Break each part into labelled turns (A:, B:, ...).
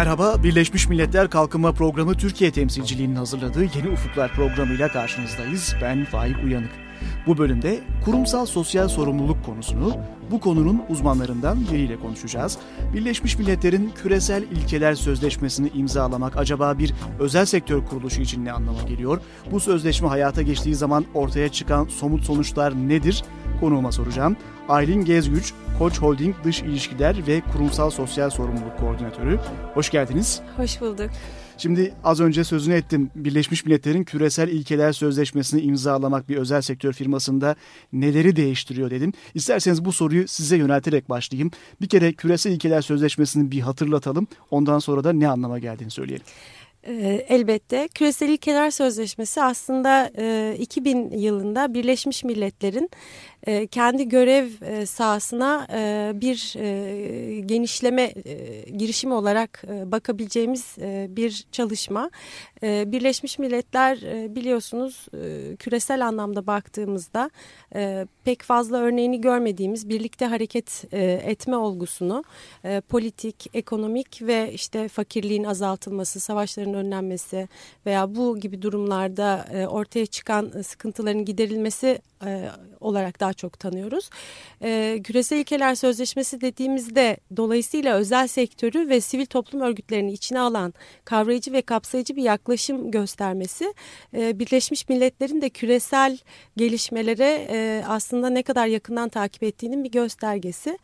A: Merhaba, Birleşmiş Milletler Kalkınma Programı Türkiye temsilciliğinin hazırladığı Yeni Ufuklar programıyla karşınızdayız. Ben Faik Uyanık. Bu bölümde kurumsal sosyal sorumluluk konusunu bu konunun uzmanlarından biriyle konuşacağız. Birleşmiş Milletler'in küresel ilkeler sözleşmesini imzalamak acaba bir özel sektör kuruluşu için ne anlama geliyor? Bu sözleşme hayata geçtiği zaman ortaya çıkan somut sonuçlar nedir? Konuğuma soracağım. Aylin Gezgüç, Koç Holding Dış İlişkiler ve Kurumsal Sosyal Sorumluluk Koordinatörü. Hoş geldiniz.
B: Hoş bulduk.
A: Şimdi az önce sözünü ettim. Birleşmiş Milletler'in küresel ilkeler sözleşmesini imzalamak bir özel sektör firmasında neleri değiştiriyor dedim. İsterseniz bu soruyu size yönelterek başlayayım. Bir kere küresel ilkeler sözleşmesini bir hatırlatalım. Ondan sonra da ne anlama geldiğini söyleyelim.
B: Ee, elbette Küresel İlkeler Sözleşmesi aslında 2000 e, yılında Birleşmiş Milletler'in e, kendi görev e, sahasına bir genişleme girişimi olarak bakabileceğimiz bir çalışma. Birleşmiş Milletler biliyorsunuz küresel anlamda baktığımızda pek fazla örneğini görmediğimiz birlikte hareket etme olgusunu politik, ekonomik ve işte fakirliğin azaltılması, savaşların önlenmesi veya bu gibi durumlarda e, ortaya çıkan sıkıntıların giderilmesi e, olarak daha çok tanıyoruz. E, Küresel İlkeler Sözleşmesi dediğimizde dolayısıyla özel sektörü ve sivil toplum örgütlerini içine alan kavrayıcı ve kapsayıcı bir yaklaşım göstermesi e, Birleşmiş Milletler'in de küresel gelişmelere e, aslında ne kadar yakından takip ettiğinin bir göstergesi.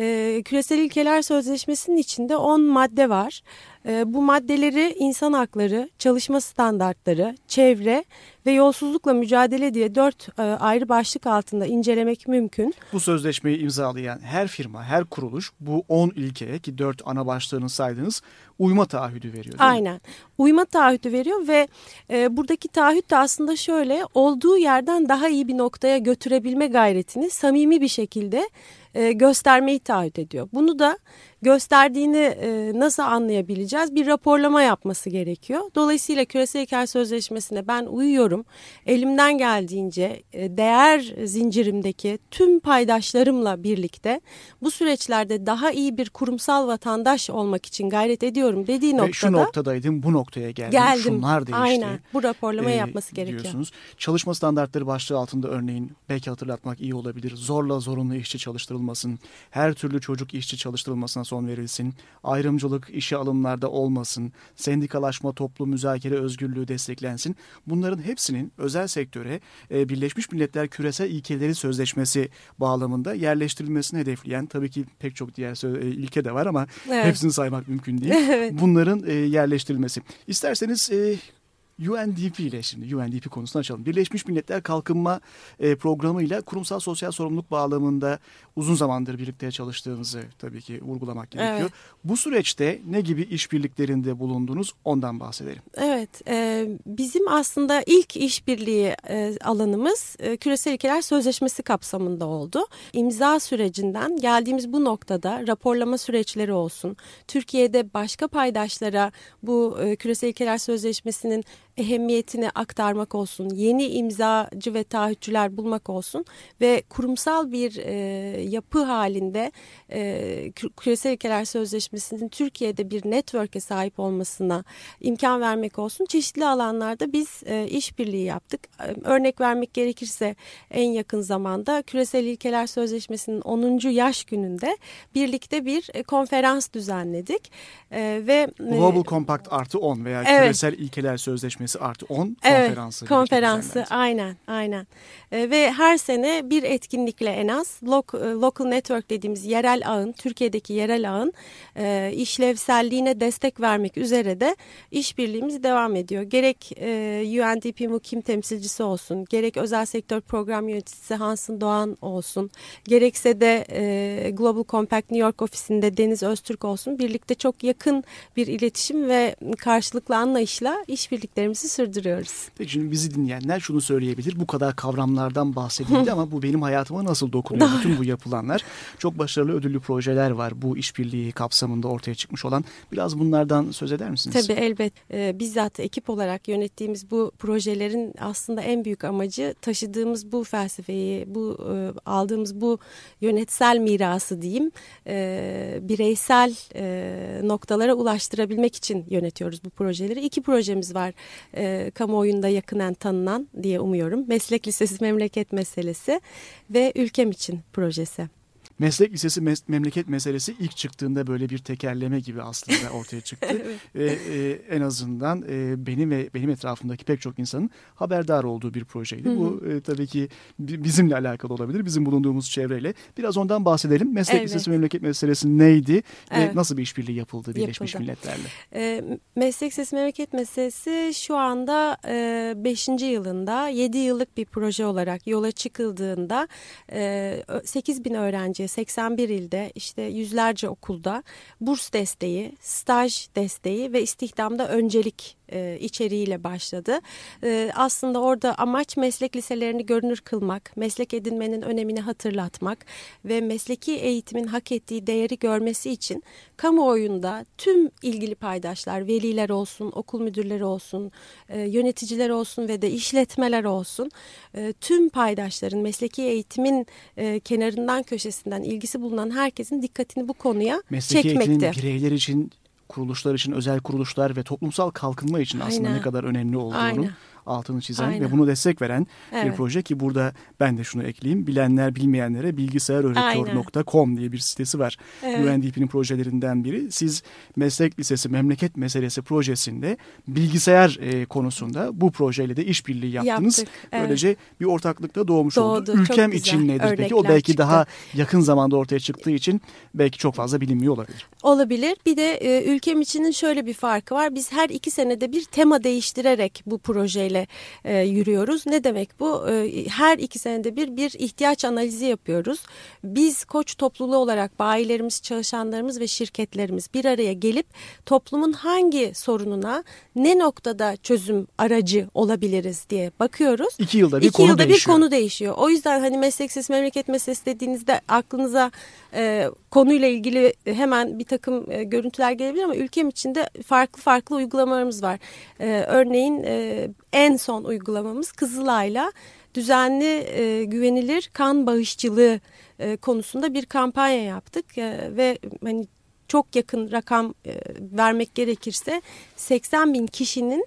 B: E, Küresel İlkeler Sözleşmesi'nin içinde 10 madde var. E, bu maddeleri insan hakları, çalışma standartları, çevre ve yolsuzlukla mücadele diye dört e, ayrı başlık altında incelemek mümkün.
A: Bu sözleşmeyi imzalayan her firma, her kuruluş bu 10 ilkeye ki dört ana başlığını saydınız uyma taahhüdü veriyor.
B: Aynen.
A: Mi?
B: Uyma taahhüdü veriyor ve e, buradaki taahhüt de aslında şöyle olduğu yerden daha iyi bir noktaya götürebilme gayretini samimi bir şekilde e, göstermeyi taahhüt ediyor. Bunu da gösterdiğini e, nasıl anlayabileceğiz? Bir raporlama yapması gerekiyor. Dolayısıyla küresel hikaye sözleşmesine ben uyuyorum. Elimden geldiğince e, değer zincirimdeki tüm paydaşlarımla birlikte bu süreçlerde daha iyi bir kurumsal vatandaş olmak için gayret ediyorum dediği noktada. Ve
A: şu noktadaydım bu noktaya geldim. Geldim. Şunlar değişti.
B: Aynen bu raporlamayı ee, yapması gerekiyor. Diyorsunuz.
A: Çalışma standartları başlığı altında örneğin belki hatırlatmak iyi olabilir. Zorla zorunlu işçi çalıştırılmasın. Her türlü çocuk işçi çalıştırılmasına son verilsin, ayrımcılık işe alımlarda olmasın, sendikalaşma, toplu müzakere özgürlüğü desteklensin. Bunların hepsinin özel sektöre e, Birleşmiş Milletler Küresel İlkeleri Sözleşmesi bağlamında yerleştirilmesini hedefleyen tabii ki pek çok diğer e, ilke de var ama evet. hepsini saymak mümkün değil. evet. Bunların e, yerleştirilmesi. İsterseniz e, UNDP ile şimdi UNDP konusunu açalım. Birleşmiş Milletler Kalkınma e, Programı ile kurumsal sosyal sorumluluk bağlamında uzun zamandır birlikte çalıştığınızı tabii ki vurgulamak gerekiyor. Evet. Bu süreçte ne gibi işbirliklerinde bulundunuz ondan bahsedelim.
B: Evet, e, bizim aslında ilk işbirliği e, alanımız e, Küresel İlkeler Sözleşmesi kapsamında oldu. İmza sürecinden geldiğimiz bu noktada raporlama süreçleri olsun, Türkiye'de başka paydaşlara bu e, Küresel İlkeler Sözleşmesi'nin ehemmiyetini aktarmak olsun, yeni imzacı ve taahhütçüler bulmak olsun ve kurumsal bir e, yapı halinde e, Küresel İlkeler Sözleşmesi'nin Türkiye'de bir network'e sahip olmasına imkan vermek olsun. Çeşitli alanlarda biz e, işbirliği yaptık. E, örnek vermek gerekirse en yakın zamanda Küresel İlkeler Sözleşmesi'nin 10. yaş gününde birlikte bir e, konferans düzenledik.
A: E, ve e, Global Compact artı 10 veya evet. Küresel İlkeler Sözleşmesi Sözleşmesi artı 10 konferansı.
B: Evet, konferansı aynen aynen. E, ve her sene bir etkinlikle en az local, e, local network dediğimiz yerel ağın, Türkiye'deki yerel ağın e, işlevselliğine destek vermek üzere de işbirliğimiz devam ediyor. Gerek e, UNDP Mukim temsilcisi olsun, gerek özel sektör program yöneticisi Hansın Doğan olsun, gerekse de e, Global Compact New York ofisinde Deniz Öztürk olsun birlikte çok yakın bir iletişim ve karşılıklı anlayışla işbirliklerimiz faaliyetlerimizi sürdürüyoruz.
A: Peki şimdi bizi dinleyenler şunu söyleyebilir. Bu kadar kavramlardan bahsedildi ama bu benim hayatıma nasıl dokunuyor? Bütün bu yapılanlar. Çok başarılı ödüllü projeler var bu işbirliği kapsamında ortaya çıkmış olan. Biraz bunlardan söz eder misiniz?
B: Tabii elbet. Ee, bizzat ekip olarak yönettiğimiz bu projelerin aslında en büyük amacı taşıdığımız bu felsefeyi, bu e, aldığımız bu yönetsel mirası diyeyim e, bireysel e, noktalara ulaştırabilmek için yönetiyoruz bu projeleri. İki projemiz var e, kamuoyunda yakınen tanınan diye umuyorum. Meslek Lisesi Memleket Meselesi ve Ülkem için projesi.
A: Meslek lisesi mes memleket meselesi ilk çıktığında böyle bir tekerleme gibi aslında ortaya çıktı. evet. Ve e, en azından e, benim ve benim etrafımdaki pek çok insanın haberdar olduğu bir projeydi. Hı hı. Bu e, tabii ki bizimle alakalı olabilir. Bizim bulunduğumuz çevreyle. Biraz ondan bahsedelim. Meslek evet. lisesi memleket meselesi neydi evet. ve nasıl bir işbirliği yapıldı Birleşmiş yapıldı. Milletler'le?
B: E, meslek lisesi memleket meselesi şu anda 5. E, yılında 7 yıllık bir proje olarak yola çıkıldığında e, 8 bin öğrenci 81 ilde işte yüzlerce okulda burs desteği, staj desteği ve istihdamda öncelik e, içeriğiyle başladı. E, aslında orada amaç meslek liselerini görünür kılmak, meslek edinmenin önemini hatırlatmak ve mesleki eğitimin hak ettiği değeri görmesi için kamuoyunda tüm ilgili paydaşlar, veliler olsun, okul müdürleri olsun, e, yöneticiler olsun ve de işletmeler olsun, e, tüm paydaşların mesleki eğitimin e, kenarından köşesinden ilgisi bulunan herkesin dikkatini bu konuya mesleki çekmekte. Mesleki
A: eğitimin bireyler için kuruluşlar için, özel kuruluşlar ve toplumsal kalkınma için Aynen. aslında ne kadar önemli olduğunu Aynen altını çizen Aynen. ve bunu destek veren evet. bir proje ki burada ben de şunu ekleyeyim. Bilenler bilmeyenlere bilgisayaröğretiyor.com diye bir sitesi var. Evet. UNDP'nin projelerinden biri. Siz meslek lisesi memleket meselesi projesinde bilgisayar e, konusunda bu projeyle de işbirliği yaptınız. Yaptık, evet. Böylece bir ortaklıkta doğmuş Doğdu, oldu. Ülkem için nedir Örnekler peki? O belki çıktı. daha yakın zamanda ortaya çıktığı için belki çok fazla bilinmiyor olabilir.
B: Olabilir. Bir de e, ülkem içinin şöyle bir farkı var. Biz her iki senede bir tema değiştirerek bu projeyle ile e, yürüyoruz. Ne demek bu? E, her iki senede bir bir ihtiyaç analizi yapıyoruz. Biz koç topluluğu olarak bayilerimiz, çalışanlarımız ve şirketlerimiz bir araya gelip toplumun hangi sorununa ne noktada çözüm aracı olabiliriz diye bakıyoruz.
A: İki yılda bir iki konu yılda değişiyor.
B: bir konu değişiyor. O yüzden hani mesleksiz memleket meselesi dediğinizde aklınıza e, konuyla ilgili hemen bir takım e, görüntüler gelebilir ama ülkem içinde farklı farklı uygulamalarımız var. E, örneğin e, en son uygulamamız Kızılay'la düzenli e, güvenilir kan bağışçılığı e, konusunda bir kampanya yaptık. E, ve hani çok yakın rakam e, vermek gerekirse 80 bin kişinin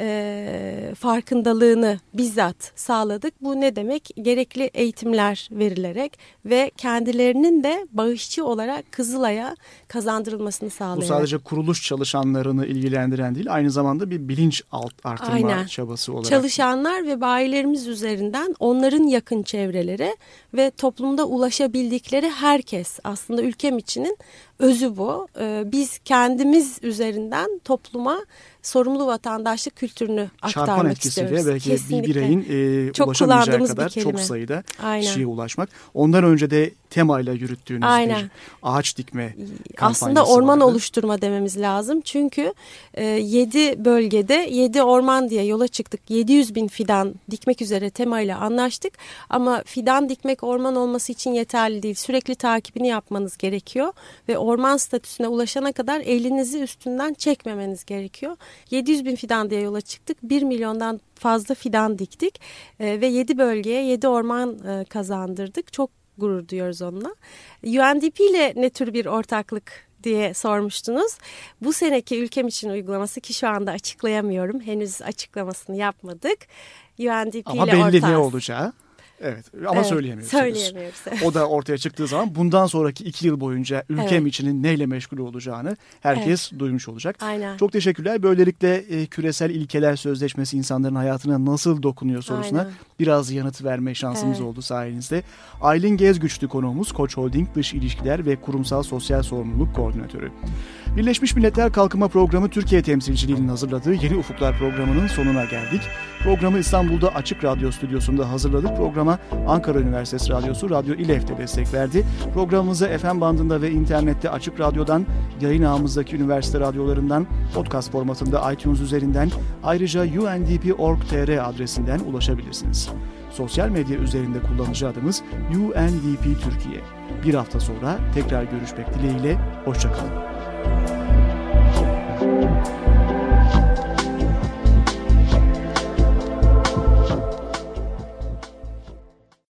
B: e, farkındalığını bizzat sağladık. Bu ne demek? Gerekli eğitimler verilerek ve kendilerinin de bağışçı olarak Kızılay'a kazandırılmasını sağlayarak.
A: Bu sadece kuruluş çalışanlarını ilgilendiren değil aynı zamanda bir bilinç alt artırma Aynen. çabası olarak.
B: Çalışanlar ve bayilerimiz üzerinden onların yakın çevrelere ve toplumda ulaşabildikleri herkes aslında ülkem içinin özü bu. Ee, biz kendimiz üzerinden topluma sorumlu vatandaşlık kültürünü aktarmak Çarpan etkisiyle
A: istiyoruz. belki Kesinlikle. bir bireyin e, çok ulaşamayacağı kadar çok sayıda Aynen. kişiye ulaşmak. Ondan önce de temayla yürüttüğünüz Aynen. bir ağaç dikme kampanyası
B: Aslında orman
A: vardı.
B: oluşturma dememiz lazım. Çünkü e, 7 bölgede 7 orman diye yola çıktık. 700 bin fidan dikmek üzere temayla anlaştık. Ama fidan dikmek orman olması için yeterli değil. Sürekli takibini yapmanız gerekiyor. Ve orman statüsüne ulaşana kadar elinizi üstünden çekmemeniz gerekiyor. 700 bin fidan diye yola çıktık. 1 milyondan fazla fidan diktik e, ve 7 bölgeye 7 orman e, kazandırdık. Çok gurur duyuyoruz onunla. UNDP ile ne tür bir ortaklık diye sormuştunuz. Bu seneki ülkem için uygulaması ki şu anda açıklayamıyorum. Henüz açıklamasını yapmadık. UNDP
A: Ama
B: ile
A: belli
B: ortağız.
A: ne olacağı. Evet ama evet, söyleyemiyoruz.
B: Söyleyemiyoruz.
A: O da ortaya çıktığı zaman bundan sonraki iki yıl boyunca ülkem evet. içinin neyle meşgul olacağını herkes evet. duymuş olacak.
B: Aynen.
A: Çok teşekkürler. Böylelikle e, küresel ilkeler sözleşmesi insanların hayatına nasıl dokunuyor sorusuna Aynen. biraz yanıt verme şansımız evet. oldu sayenizde. Aylin Gezgüçlü konuğumuz Koç Holding Dış İlişkiler ve Kurumsal Sosyal Sorumluluk Koordinatörü. Birleşmiş Milletler Kalkınma Programı Türkiye temsilciliğinin hazırladığı Yeni Ufuklar programının sonuna geldik. Programı İstanbul'da Açık Radyo stüdyosunda hazırladık. Programa programa Ankara Üniversitesi Radyosu Radyo İLEF de destek verdi. Programımızı FM bandında ve internette Açık Radyo'dan, yayın ağımızdaki üniversite radyolarından, podcast formatında iTunes üzerinden, ayrıca undp.org.tr adresinden ulaşabilirsiniz. Sosyal medya üzerinde kullanıcı adımız UNDP Türkiye. Bir hafta sonra tekrar görüşmek dileğiyle, hoşçakalın.